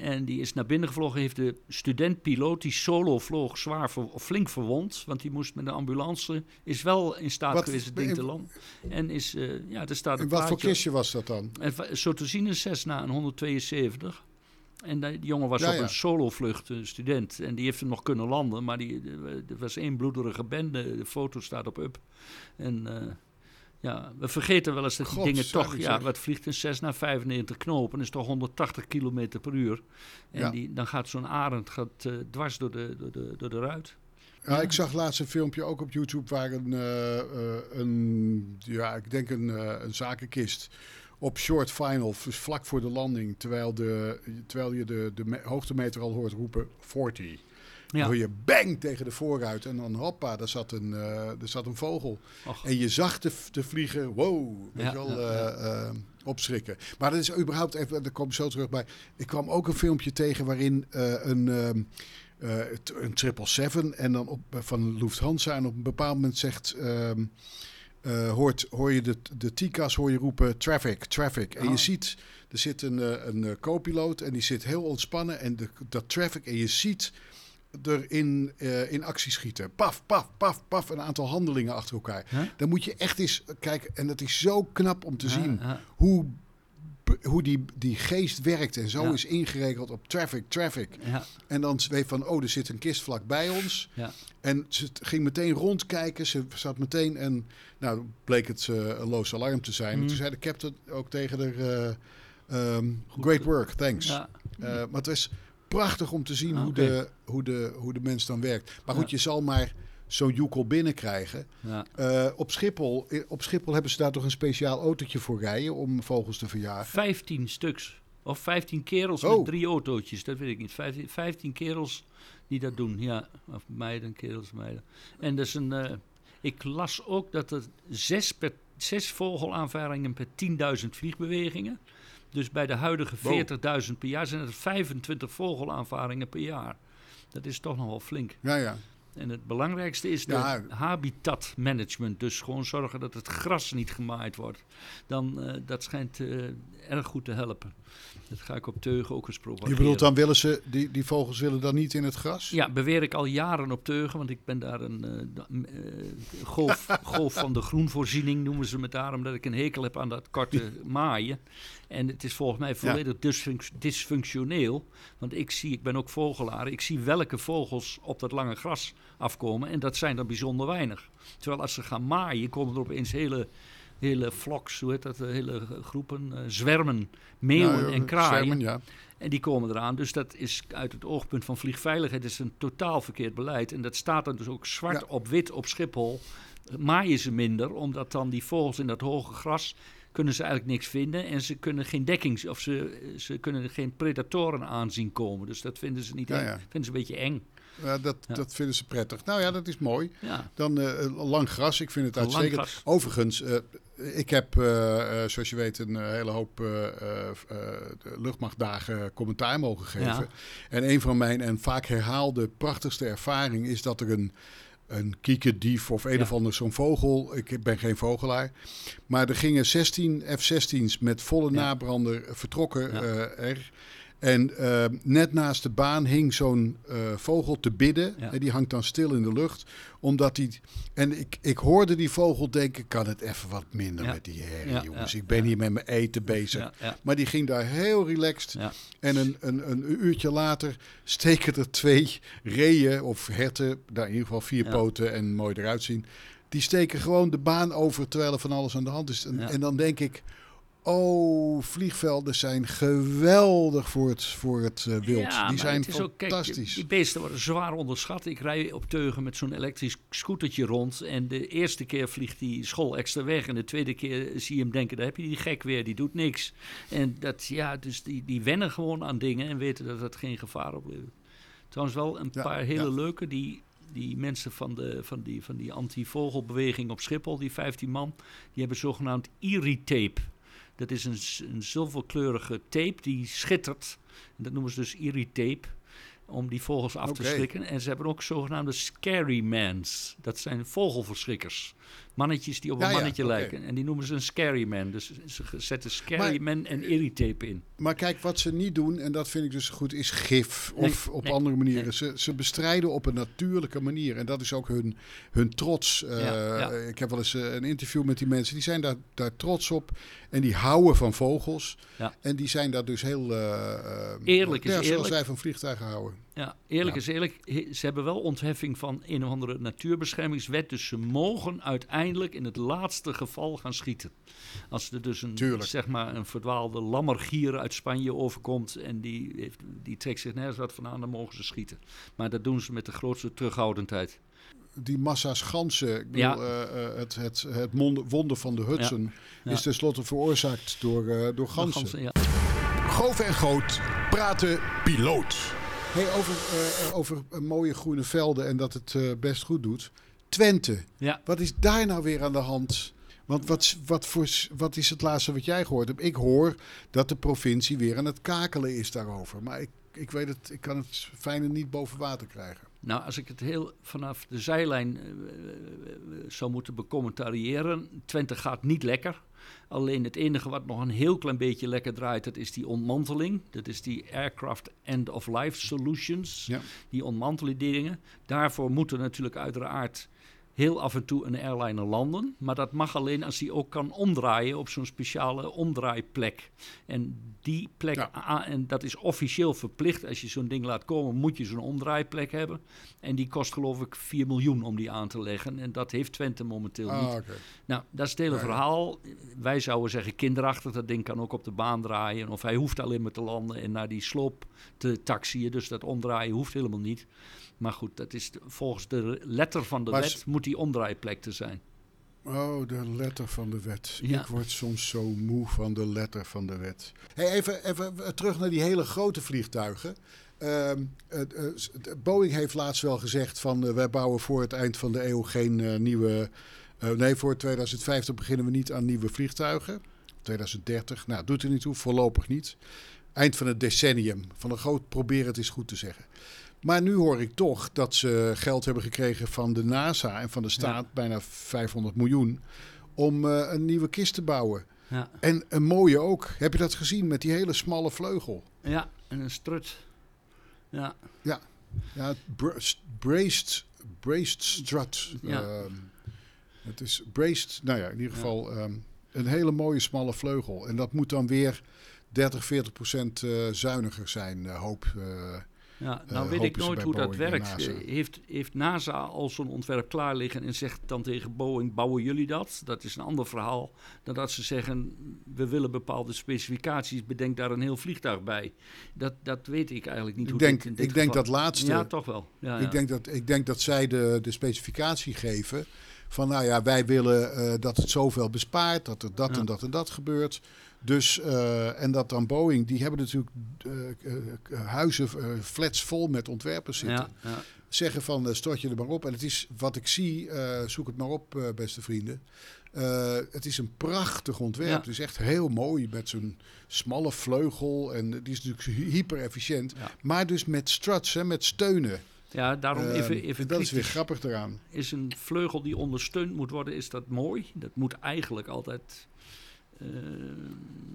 En die is naar binnen gevlogen. Heeft de studentpiloot die solo vloog zwaar ver, flink verwond. Want die moest met een ambulance. Is wel in staat wat, geweest het ding te landen. En is, uh, ja, er staat een wat voor kistje was dat dan? En, zo te zien een Cessna, een 172. En die jongen was ja, op ja. een solovlucht, een student. En die heeft hem nog kunnen landen. Maar die, er was één bloederige bende. De foto staat op up. En... Uh, ja, we vergeten wel eens dat die God, dingen toch... zeg. Ja, wat vliegt een 6 naar 95 knopen? is toch 180 km per uur. En Ja. die, dan gaat zo'n arend gaat, eh, dwars door de, door, de, door de ruit. Ja, ik zag laatst een filmpje ook op YouTube waar een, eh, eh, een ja, ik denk een, een zakenkist op short final, dus vlak voor de landing, terwijl, de, terwijl je de, de me- hoogtemeter al hoort roepen 40. Ja. hoor je bang tegen de voorruit en dan hoppa, daar zat een, eh, er zat een vogel. Och. En je zag de, de vliegen, wow, weet Ja, je wel, eh, eh, opschrikken. Maar dat is überhaupt even, daar kom ik zo terug bij. Ik kwam ook een filmpje tegen waarin een, ehm, uh, een 777 en dan op, van Lufthansa en op een bepaald moment zegt... Ehm, uh, hoort, hoor je de, de TICA's hoor je roepen traffic, traffic. En je oh. ziet, er zit een, een co-piloot en die zit heel ontspannen. En de, dat traffic, en je ziet er in, uh, in actie schieten. Paf, paf, paf, paf. Een aantal handelingen achter elkaar. Dan moet je echt eens kijken. En dat is zo knap om te zien hoe hoe die, die geest werkt en zo is ingeregeld op traffic, traffic. Ja. En dan weet van, oh, er zit een kist vlak bij ons. Ja. En ze ging meteen rondkijken. Ze zat meteen en, nou, bleek het uh, een loos alarm te zijn. Mm. Toen zei de captain ook tegen haar, uh, um, great work, thanks. Uh, maar het is prachtig om te zien ah, hoe, de, hoe, de, hoe de mens dan werkt. Maar goed, je zal maar zo'n joekel binnenkrijgen. Ja. Uh, op, Schiphol, op Schiphol hebben ze daar toch een speciaal autootje voor rijden om vogels te verjagen? 15 stuks. Of 15 kerels met oh. drie autootjes, dat weet ik niet. 15, 15, kerels die dat doen, ja. Of meiden, kerels, meiden. En dat is een... Uh, ik las ook dat er zes, per, zes vogelaanvaringen per 10.000 vliegbewegingen. Dus bij de huidige 40.000 per jaar zijn er 25 vogelaanvaringen per jaar. Dat is toch nog wel flink. Ja, ja. En het belangrijkste is de habitatmanagement. Dus gewoon zorgen dat het gras niet gemaaid wordt. Dan, uh, dat schijnt uh, erg goed te helpen. Dat ga ik op Teugen ook eens proberen. Je bedoelt dan willen ze, die, die vogels willen dan niet in het gras? Ja, beweer ik al jaren op Teugen. Want ik ben daar een uh, golf, golf van de groenvoorziening noemen ze me daarom. Dat ik een hekel heb aan dat korte maaien. En het is volgens mij volledig dysfunctioneel. Want ik zie, ik ben ook vogelaar, ik zie welke vogels op dat lange gras afkomen. En dat zijn er bijzonder weinig. Terwijl als ze gaan maaien, komen er opeens hele, hele floks, hoe heet dat, eh, hele groepen, uh, zwermen, meeuwen en kraaien. Zwermen, ja. En die komen eraan. Dus dat is uit het oogpunt van vliegveiligheid is een totaal verkeerd beleid. En dat staat dan dus ook zwart op wit op Schiphol. Maaien ze minder, omdat dan die vogels in dat hoge gras kunnen ze eigenlijk niks vinden. En ze kunnen geen dekking, of ze, ze kunnen geen predatoren aanzien komen. Dus dat vinden ze niet ja, ja. vinden ze een beetje eng. Ja, dat, dat vinden ze prettig. Nou ja, dat is mooi. Dan uh, lang gras, ik vind het uitstekend. Overigens, uh, ik heb, uh, zoals je weet, een hele hoop luchtmachtdagen commentaar mogen geven. En een van mijn en vaak herhaalde prachtigste ervaring is dat er een een kiekendief of een of ander zo'n vogel. Ik ben geen vogelaar. Maar er gingen 16 F-16's met volle nabrander vertrokken uh, er. En uh, net naast de baan hing zo'n uh, vogel te bidden. Ja. En die hangt dan stil in de lucht. Omdat die. En ik, ik hoorde die vogel denken: kan het even wat minder ja. met die herrie, jongens? Ik ben hier met mijn eten bezig. Maar die ging daar heel relaxed. En een, een, een uurtje later steken er twee reeën of herten. Daar in ieder geval vier poten en mooi eruit zien. Die steken gewoon de baan over terwijl er van alles aan de hand is. En, en dan denk ik. Oh, vliegvelden zijn geweldig voor het, voor het uh, wild. Ja, die zijn fantastisch. Ook, die beesten worden zwaar onderschat. Ik rij op Teugen met zo'n elektrisch scootertje rond. En de eerste keer vliegt die school extra weg. En de tweede keer zie je hem denken, daar heb je die gek weer, die doet niks. En dat, ja, dus die, die wennen gewoon aan dingen en weten dat het geen gevaar oplevert. Trouwens wel een paar hele leuke, die die mensen van, de, van die, van die anti-vogelbeweging op Schiphol, die 15 man, die hebben zogenaamd irritape. Dat is een, een zilverkleurige tape die schittert. En dat noemen ze dus irritape om die vogels af te schrikken. En ze hebben ook zogenaamde scary mans. Dat zijn vogelverschrikkers. Mannetjes die op een mannetje lijken. En die noemen ze een scary man. Dus ze zetten scary man en irritape in. Maar kijk, wat ze niet doen, en dat vind ik dus goed, is gif. Of op andere manieren. Ze, ze bestrijden op een natuurlijke manier. En dat is ook hun, hun trots. Uh, ik heb wel eens eh, een interview met die mensen. Die zijn daar, daar trots op. En die houden van vogels. En die zijn daar dus heel... Uh, eerlijk is eerlijk. Zoals wij van vliegtuigen houden. Ja, eerlijk is eerlijk. Ze hebben wel ontheffing van een of andere natuurbeschermingswet. Dus ze mogen uiteindelijk in het laatste geval gaan schieten. Als er dus een, zeg maar, een verdwaalde lammergier uit Spanje overkomt en die, heeft, die trekt zich nergens wat van aan, dan mogen ze schieten. Maar dat doen ze met de grootste terughoudendheid die massa's ganzen, ik bedoel, ja. uh, het, het, het wonder van de Hudson, ja. is tenslotte veroorzaakt door, uh, door ganzen. ganzen ja. Grove en Groot praten piloot. Hey, over, uh, over mooie groene velden en dat het best goed doet. Twente, wat is daar nou weer aan de hand? Want wat, wat, voor, wat is het laatste wat jij gehoord hebt? Ik hoor dat de provincie weer aan het kakelen is daarover. Maar ik, ik weet het, ik kan het fijne niet boven water krijgen. Nou, als ik het heel vanaf de zijlijn uh, zou moeten becommentariëren. Twente gaat niet lekker. Alleen het enige wat nog een heel klein beetje lekker draait, dat is die ontmanteling. Dat is die Aircraft End of Life Solutions. Ja. Die ontmantelen dingen. Daarvoor moeten natuurlijk uiteraard heel af en toe een airliner landen. Maar dat mag alleen als hij ook kan omdraaien op zo'n speciale omdraaiplek. En die plek, en dat is officieel verplicht. Als je zo'n ding laat komen, moet je zo'n omdraaiplek hebben. En die kost geloof ik 4 miljoen om die aan te leggen. En dat heeft Twente momenteel ah, niet. Nou, dat is het hele verhaal. Wij zouden zeggen kinderachtig. Dat ding kan ook op de baan draaien. Of hij hoeft alleen maar te landen en naar die sloop te taxiën. Dus dat omdraaien hoeft helemaal niet. Maar goed, dat is volgens de letter van de wet moet die omdraaiplek te zijn. Oh, de letter van de wet. Ik word soms zo moe van de letter van de wet. Hey, even, even terug naar die hele grote vliegtuigen. Uh, Boeing heeft laatst wel gezegd van wij bouwen voor het eind van de eeuw geen nieuwe... nee, voor 2050 beginnen we niet aan nieuwe vliegtuigen. 2030, nou doet er niet toe, voorlopig niet. Eind van het decennium. Van een groot proberen het is goed te zeggen. Maar nu hoor ik toch dat ze geld hebben gekregen van de NASA en van de staat, bijna 500 miljoen, om uh, een nieuwe kist te bouwen. Ja. En een mooie ook. Heb je dat gezien met die hele smalle vleugel? Ja, en een strut. Ja. Ja, ja braced, braced strut. Ja. Uh, het is braced, nou ja, in ieder geval um, een hele mooie smalle vleugel. En dat moet dan weer 30, 40 procent uh, zuiniger zijn, uh, hoop ja, nou uh, weet ik nooit hoe dat werkt. Eh, heeft, heeft NASA al zo'n ontwerp klaar liggen en zegt dan tegen Boeing: bouwen jullie dat? Dat is een ander verhaal dan dat ze zeggen: we willen bepaalde specificaties, bedenk daar een heel vliegtuig bij. Dat, dat weet ik eigenlijk niet. Ik hoe denk, dit, dit ik denk dat laatste. Ja, toch wel. Ja, ik, Denk dat, ik denk dat zij de, de specificatie geven van nou ja, wij willen uh, dat het zoveel bespaart, dat er dat en dat en dat gebeurt. Dus, uh, en dat dan Boeing, die hebben natuurlijk uh, huizen, flats vol met ontwerpers zitten. Ja, ja. Zeggen van stort je er maar op. En het is wat ik zie, zoek het maar op, beste vrienden. het is een prachtig ontwerp. Het is echt heel mooi met zo'n smalle vleugel. En die is natuurlijk hyper efficiënt. Maar dus met struts, hè, met steunen. Ja, daarom even, even Dat is weer grappig eraan. Is een vleugel die ondersteund moet worden, is dat mooi? Dat moet eigenlijk altijd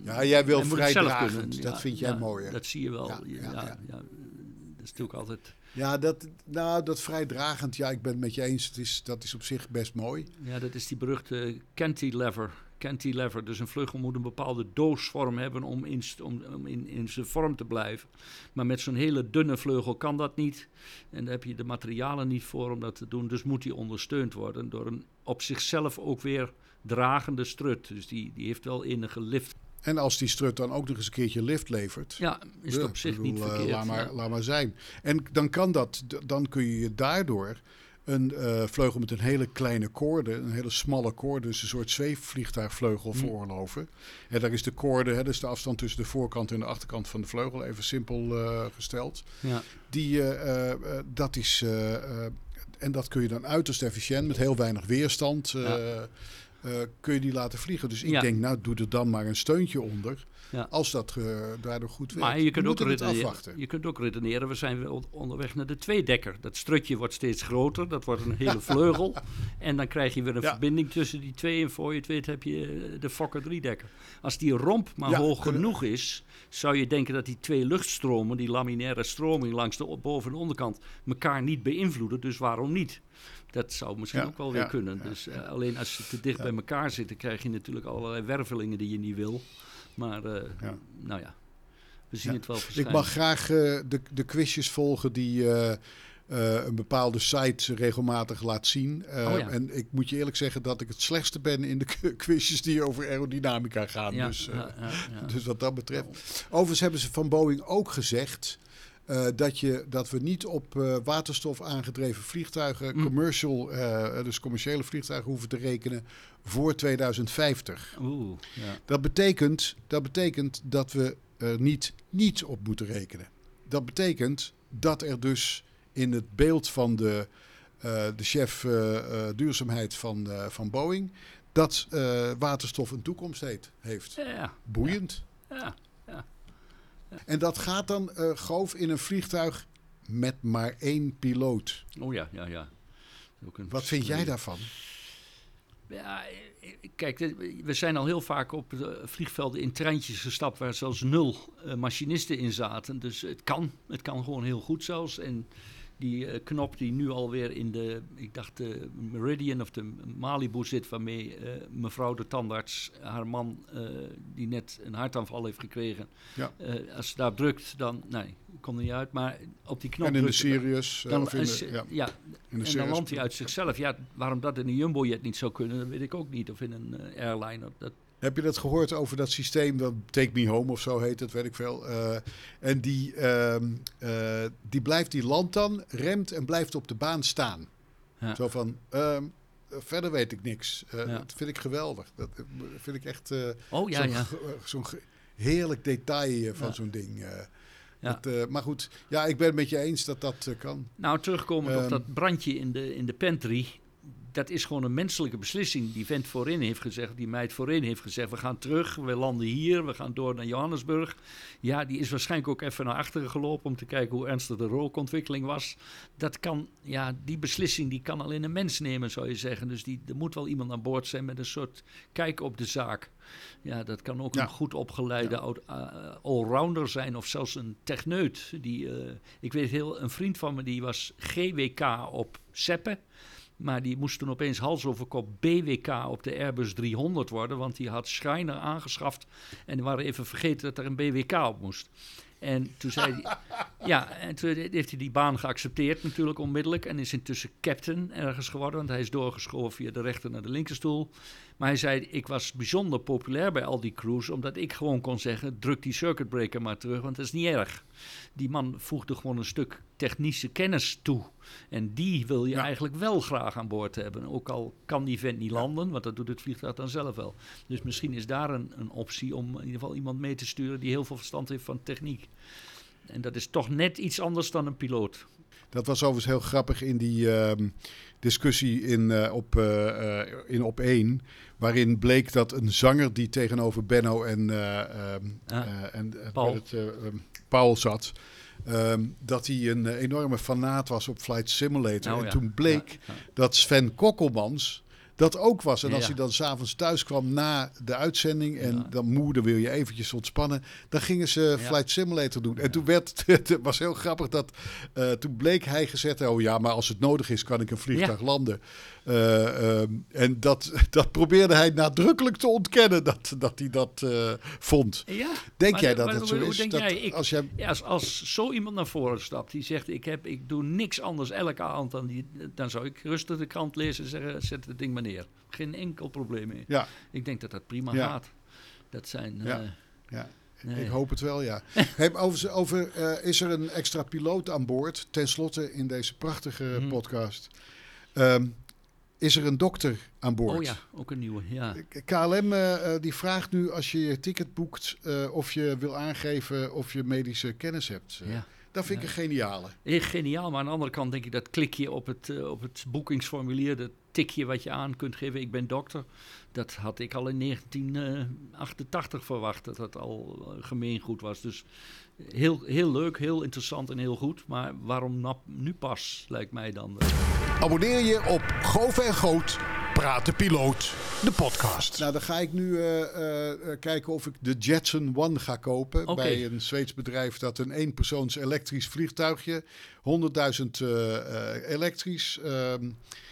ja, jij wil vrij dragend. Dat vind jij mooi. Dat zie je wel. Ja, ja, dat is natuurlijk altijd... Ja, dat, nou, dat vrij dragend, ja, ik ben het met je eens. Het is, dat is op zich best mooi. Ja, dat is die beruchte cantilever. Cantilever. Dus een vleugel moet een bepaalde doosvorm hebben om in, om, om in, in zijn vorm te blijven. Maar met zo'n hele dunne vleugel kan dat niet. En daar heb je de materialen niet voor om dat te doen. Dus moet die ondersteund worden door een op zichzelf ook weer dragende strut. Dus die, die heeft wel enige lift. En als die strut dan ook nog eens een keertje lift levert. Ja, is het op zich niet uh, verkeerd. Laat maar, laat maar zijn. En dan kan dat, dan kun je daardoor een uh, vleugel met een hele kleine koorde, een hele smalle koorde, dus een soort zweefvliegtuigvleugel mm. veroorloven. En daar is de koorde, hè, dus de afstand tussen de voorkant en de achterkant van de vleugel, even simpel uh, gesteld. Ja. Die, dat is, en dat kun je dan uiterst efficiënt met heel weinig weerstand. Ja uh, kun je die laten vliegen. Dus ik denk, nou, doe er dan maar een steuntje onder. Ja. Als dat uh, daardoor goed werkt. Maar je kunt, ook redeneren, je kunt ook redeneren, we zijn onderweg naar de tweedekker. Dat strutje wordt steeds groter, dat wordt een hele vleugel. en dan krijg je weer een verbinding tussen die twee. En voor je het weet heb je eh, de Fokker driedekker. Als die romp maar hoog genoeg is, zou je denken dat die twee luchtstromen, die laminaire stroming langs de boven- en onderkant, elkaar niet beïnvloeden. Dus waarom niet? Dat zou misschien ook wel weer kunnen. dus uh, alleen als ze te dicht bij elkaar zitten, krijg je natuurlijk allerlei wervelingen die je niet wil. Maar uh, nou ja, we zien het wel Ik mag graag uh, de, de quizjes volgen die een bepaalde site regelmatig laat zien. Oh, en ik moet je eerlijk zeggen dat ik het slechtste ben in de quizjes die over aerodynamica gaan. Dus, dus wat dat betreft. Overigens hebben ze van Boeing ook gezegd uh, dat, je, dat we niet op uh, waterstof aangedreven vliegtuigen, mm. commercial, uh, dus commerciële vliegtuigen hoeven te rekenen voor 2050. Oeh, ja. dat, betekent, dat betekent dat we er niet, niet op moeten rekenen. Dat betekent dat er dus in het beeld van de, de chef duurzaamheid van, van Boeing dat eh, waterstof een toekomst heet, heeft. Ja, Boeiend. ja. En dat gaat dan, eh Goof, in een vliegtuig met maar één piloot. Oh ja, ja, ja. Een Wat vind jij daarvan? Ja, eh, kijk, eh, we zijn al heel vaak op de vliegvelden in treintjes gestapt waar zelfs nul eh, machinisten in zaten. Dus het kan, het kan gewoon heel goed zelfs. En die eh, knop die nu alweer in de, ik dacht de Meridian of de Malibu zit, waarmee eh, mevrouw de tandarts haar man, eh, die net een hartaanval heeft gekregen, Ja. als ze daar drukt, dan, nee, komt er niet uit, maar op die knop En in de Sirius, dan, of in de, ja, ja, in de en dan landt hij uit zichzelf. Ja, waarom dat in een jumbojet niet zou kunnen, dat weet ik ook niet. Of in een airliner. Dat, Heb je dat gehoord over dat systeem, dat Take Me Home of zo heet het, weet ik veel. Eh, en die, ehm, eh, die blijft, die landt dan, remt en blijft op de baan staan. Ja. Zo van, ehm, verder weet ik niks. Eh, Ja. Dat vind ik geweldig. Dat vind ik echt oh ja, zo'n ja. heerlijk detail van zo'n ding. Ja. Dat, maar goed, ja, ik ben het met je eens dat dat kan. Nou, terugkomend op Ehm. dat brandje in de, in de pantry. Dat is gewoon een menselijke beslissing. Die vent voorin heeft gezegd, die meid voorin heeft gezegd... we gaan terug, we landen hier, we gaan door naar Johannesburg. Ja, die is waarschijnlijk ook even naar achteren gelopen... om te kijken hoe ernstig de rookontwikkeling was. Dat kan, ja, die beslissing die kan alleen een mens nemen, zou je zeggen. Dus die, er moet wel iemand aan boord zijn met een soort kijk op de zaak. Ja, dat kan ook Ja. een goed opgeleide eh, allrounder zijn of zelfs een techneut. Die, eh, ik weet heel, een vriend van me die was GWK op Seppen. Maar die moest toen opeens hals over kop BWK op de Airbus 300 worden. Want die had Schreiner aangeschaft. En die waren even vergeten dat er een BWK op moest. En toen zei hij... ja, en toen heeft hij die baan geaccepteerd natuurlijk onmiddellijk. En is intussen captain ergens geworden. Want hij is doorgeschoven via de rechter naar de linkerstoel. Maar hij zei, ik was bijzonder populair bij al die crews... omdat ik gewoon kon zeggen, druk die circuitbreaker maar terug... want dat is niet erg. Die man voegde gewoon een stuk technische kennis toe. En die wil je Ja. eigenlijk wel graag aan boord hebben. Ook al kan die vent niet landen, want dat doet het vliegtuig dan zelf wel. Dus misschien is daar een, een optie om in ieder geval iemand mee te sturen... die heel veel verstand heeft van techniek. En dat is toch net iets anders dan een piloot. Dat was overigens heel grappig in die ehm, discussie in, eh, op, eh, in op 1. Waarin bleek dat een zanger die tegenover Benno en, eh, ehm, Ah, en Paul. Het, eh, ehm, Paul zat. ehm, dat hij een enorme fanaat was op Flight Simulator. Nou en ja, toen bleek ja, ja. dat Sven Kokkelmans dat ook was. En als hij dan s'avonds thuis kwam na de uitzending en dan moeder wil je eventjes ontspannen, dan gingen ze. Flight Simulator doen. En toen werd, het was heel grappig dat, eh, toen bleek hij gezegd, oh ja, maar als het nodig is kan ik een vliegtuig landen. Eh, ehm, en dat, dat probeerde hij nadrukkelijk te ontkennen dat, dat hij dat eh, vond. Ja, Denk maar- jij dat maar het zo hoe is? denk Dat jij? Ik- als jij, Ja, als, als zo iemand naar voren stapt die zegt: ik, heb, ik doe niks anders elke avond dan die, dan zou ik rustig de krant lezen en zeggen: zet het ding maar neer. Geen enkel probleem mee. ja, Ik denk dat dat prima Ja. gaat. Dat zijn. Ja. eh, ja. nee. Ik hoop het wel, ja. hey, over over is er een extra piloot aan boord? Ten slotte in deze prachtige Mhm. podcast. Ehm, is er een dokter aan boord? Oh ja, ook een nieuwe. Ja. KLM eh, eh, die vraagt nu als je je ticket boekt eh, of je wil aangeven of je medische kennis hebt. Ja. Dat vind ik een geniale. Geniaal, maar aan de andere kant denk ik dat klikje op het, op het boekingsformulier, dat tikje wat je aan kunt geven, ik ben dokter, dat had ik al in 1988 verwacht, dat dat al gemeengoed was. Dus heel, heel leuk, heel interessant en heel goed, maar waarom nap- nu pas, lijkt mij dan. eh. Abonneer je op Goof en Goot, Praten Piloot, de podcast. Nou, dan ga ik nu eh, eh, kijken of ik de Jetson One ga kopen. Bij een Zweeds bedrijf dat een eenpersoons elektrisch vliegtuigje. 100.000 eh, eh, elektrisch. ehm,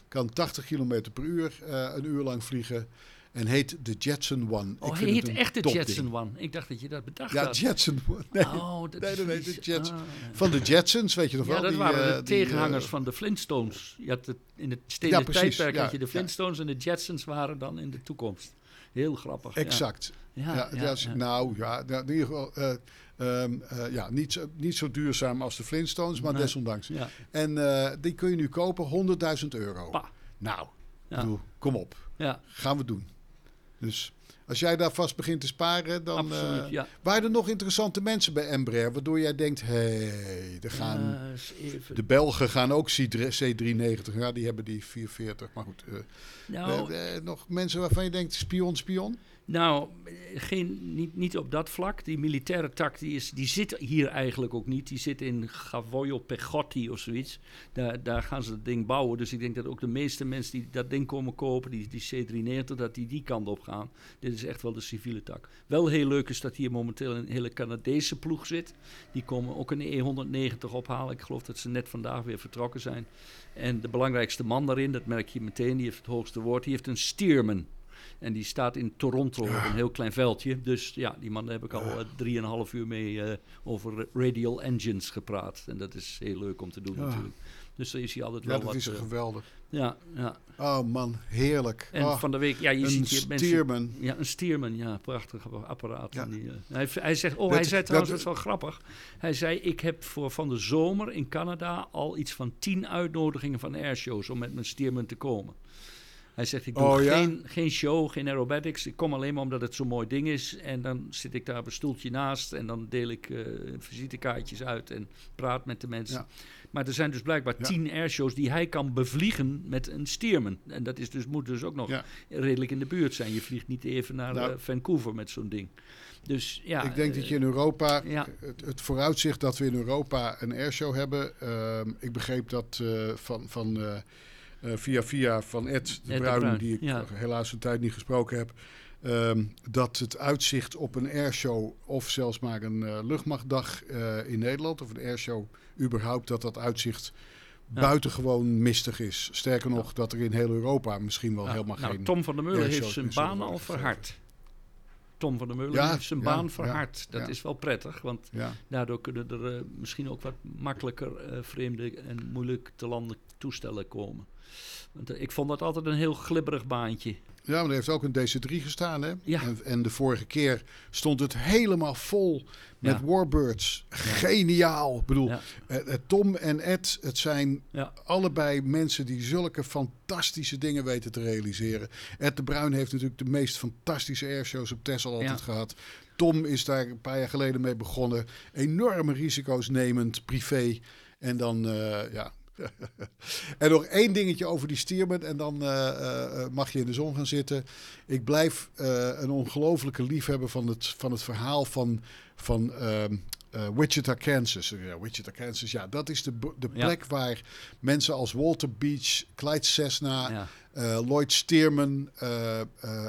kan 80 km per uur eh, een uur lang vliegen. En heet de Jetson One. Oh, Ik hij heet echt de. Jetson One. Ik dacht dat je dat bedacht Ja, had. Jetson One. Nee, Oh, dat nee, is nee, de ah, Van de Jetsons, weet je nog Ja, wel? dat die, waren eh, de die, tegenhangers eh, van de Flintstones. Je had het, in het Ja, precies, tijdperk ja, had je de ja. Flintstones en de Jetsons waren dan in de toekomst. Heel grappig. ja. Exact. Ja, Ja, ja, ja, ja. Nou ja, in ieder geval. eh, ehm, eh, ja, niet, zo, niet zo duurzaam als de Flintstones, maar Nee. desondanks. Ja. En die kun je nu kopen, 100.000 euro. Pa. Nou, Ja. bedoel, kom op. Ja. Gaan we doen. Dus Als jij daar vast begint te sparen, dan Absoluut, eh, ja. waren er nog interessante mensen bij Embraer, waardoor jij denkt, hé, hey, er gaan... De Belgen gaan ook C390. Ja, die hebben die 440. Maar goed. eh, nou, eh, nog mensen waarvan je denkt, spion, spion? Nou, geen, niet, niet op dat vlak. Die militaire tak die is, die zit hier eigenlijk ook niet. Die zit in Gavoio Pegotti of zoiets. Daar, daar gaan ze het ding bouwen. Dus ik denk dat ook de meeste mensen die dat ding komen kopen, die, die C390, dat die die kant op gaan. Dit is echt wel de civiele tak. Wel heel leuk is dat hier momenteel een hele Canadese ploeg zit. Die komen ook een E190 ophalen. Ik geloof dat ze net vandaag weer vertrokken zijn. En de belangrijkste man daarin, dat merk je meteen, die heeft het hoogste woord, die heeft een Steerman. En die staat in Toronto op een heel klein veldje. Dus ja, die man daar heb ik al eh, drieënhalf uur mee eh, over radial engines gepraat. En dat is heel leuk om te doen natuurlijk. Dus daar is hij altijd Ja, wel dat wat... is eh, geweldig. ja, ja. Oh man, heerlijk. En Oh, van de week, ja, je ziet hier mensen... Steerman. Ja, een Steerman, ja, prachtig apparaat. Ja. Die, hij, hij zegt, oh, Dat- hij zei trouwens, dat- is wel grappig. Hij zei, ik heb voor van de zomer in Canada al iets van tien uitnodigingen van airshows om met mijn Steerman te komen. Hij zegt, ik doe Oh, ja? geen, geen show, geen aerobatics. Ik kom alleen maar omdat het zo'n mooi ding is. En dan zit ik daar op een stoeltje naast en dan deel ik eh, visitekaartjes uit en praat met de mensen. Ja. Maar er zijn dus blijkbaar Ja. tien airshows die hij kan bevliegen met een Steerman. En dat is dus, moet dus ook nog Ja. redelijk in de buurt zijn. Je vliegt niet even naar Nou. eh, Vancouver met zo'n ding. Dus ja. ik denk eh, dat je in Europa, ja. het, het vooruitzicht dat we in Europa een airshow hebben. ehm, ik begreep dat eh, van, van eh, via via van Ed de Bruin, Bruin, die ik ja. helaas een tijd niet gesproken heb. ehm, dat het uitzicht op een airshow of zelfs maar een eh, luchtmachtdag eh, in Nederland of een airshow überhaupt, dat dat uitzicht Ja. buitengewoon mistig is. Sterker nog, dat er in heel Europa misschien wel ja, helemaal nou, geen... Tom van der Meulen heeft zijn baan al verhard. Tom van der Meulen heeft zijn baan verhard. Dat is wel prettig, want daardoor kunnen er misschien ook wat makkelijker vreemde en moeilijk te landen toestellen komen. Want, eh, ik vond dat altijd een heel glibberig baantje. Ja, maar er heeft ook een DC-3 gestaan, hè? Ja. En, en de vorige keer stond het helemaal vol met Ja. Warbirds. Geniaal. Ik bedoel, Ja. eh, eh, Tom en Ed, het zijn allebei mensen die zulke fantastische dingen weten te realiseren. Ed de Bruin heeft natuurlijk de meest fantastische airshows op Tesla altijd gehad. Tom is daar een paar jaar geleden mee begonnen. Enorme risico's nemend, privé. En dan, ja... en nog één dingetje over die Stierman. En dan eh, eh, eh, mag je in de zon gaan zitten. Ik blijf een ongelofelijke liefhebber van het, van het verhaal van, van ehm, eh, Wichita, Kansas. Ja, Wichita, Kansas, ja, dat is de, de Ja. plek waar mensen als Walter Beach, Clyde Cessna, Ja. Lloyd Stearman eh,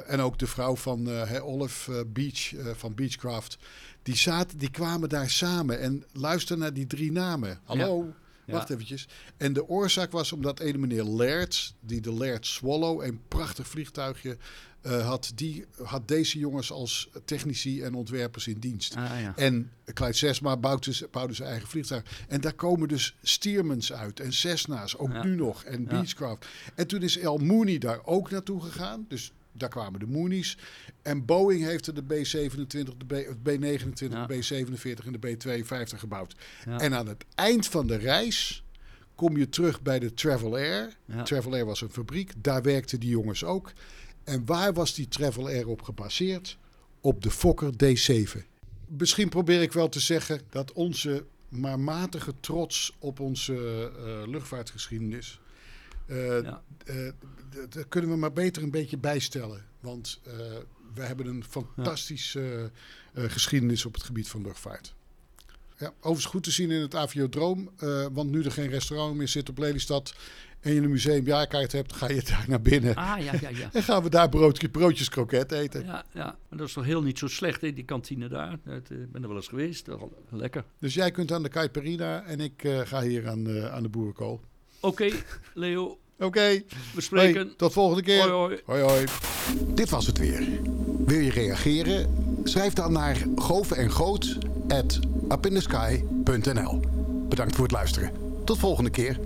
en ook de vrouw van hè, Olive Beach van Beechcraft. Die, zaten, die kwamen daar samen en luister naar die drie namen. Hallo, Ja. Wacht eventjes. En de oorzaak was omdat ene meneer Laird, die de Laird Swallow, een prachtig vliegtuigje eh, had, die had deze jongens als technici en ontwerpers in dienst. Ah, ja. En Clyde Cessna bouwde, zijn eigen vliegtuig. En daar komen dus Steermans uit en Cessna's, ook Ja. nu nog. En. Beechcraft. En toen is El Mooney daar ook naartoe gegaan. Dus daar kwamen de Moonies. En Boeing heeft er de B-27, de B, het B-29, Ja. de B-47 en de B-52 gebouwd. Ja. En aan het eind van de reis kom je terug bij de Travel Air. Ja. Travel Air was een fabriek. Daar werkten die jongens ook. En waar was die Travel Air op gebaseerd? Op de Fokker D7. Misschien probeer ik wel te zeggen dat onze maar matige trots op onze eh, luchtvaartgeschiedenis. Eh, Ja. eh, d- daar kunnen we maar beter een beetje bijstellen. Want eh, we hebben een fantastische eh, eh, geschiedenis op het gebied van luchtvaart. Ja, overigens goed te zien in het Aviodroom. eh, want nu er geen restaurant meer zit op Lelystad... en je een museumjaarkaart hebt, ga je daar naar binnen. Ah, ja, ja, ja. En gaan we daar broodje, broodjes kroket eten. Ja, ja, maar dat is toch heel niet zo slecht, hè, die kantine daar. Dat, eh, Ik ben er wel eens geweest, dat lekker. Dus jij kunt aan de Caiperina en ik eh, ga hier aan, de aan de boerenkool. Oké, Leo, Oké, we spreken. Hey, tot volgende keer. Hoi, hoi. hoi. hoi. Dit was het weer. Wil je reageren? Schrijf dan naar Goven en Goot at upinthesky.nl. Bedankt voor het luisteren. Tot volgende keer.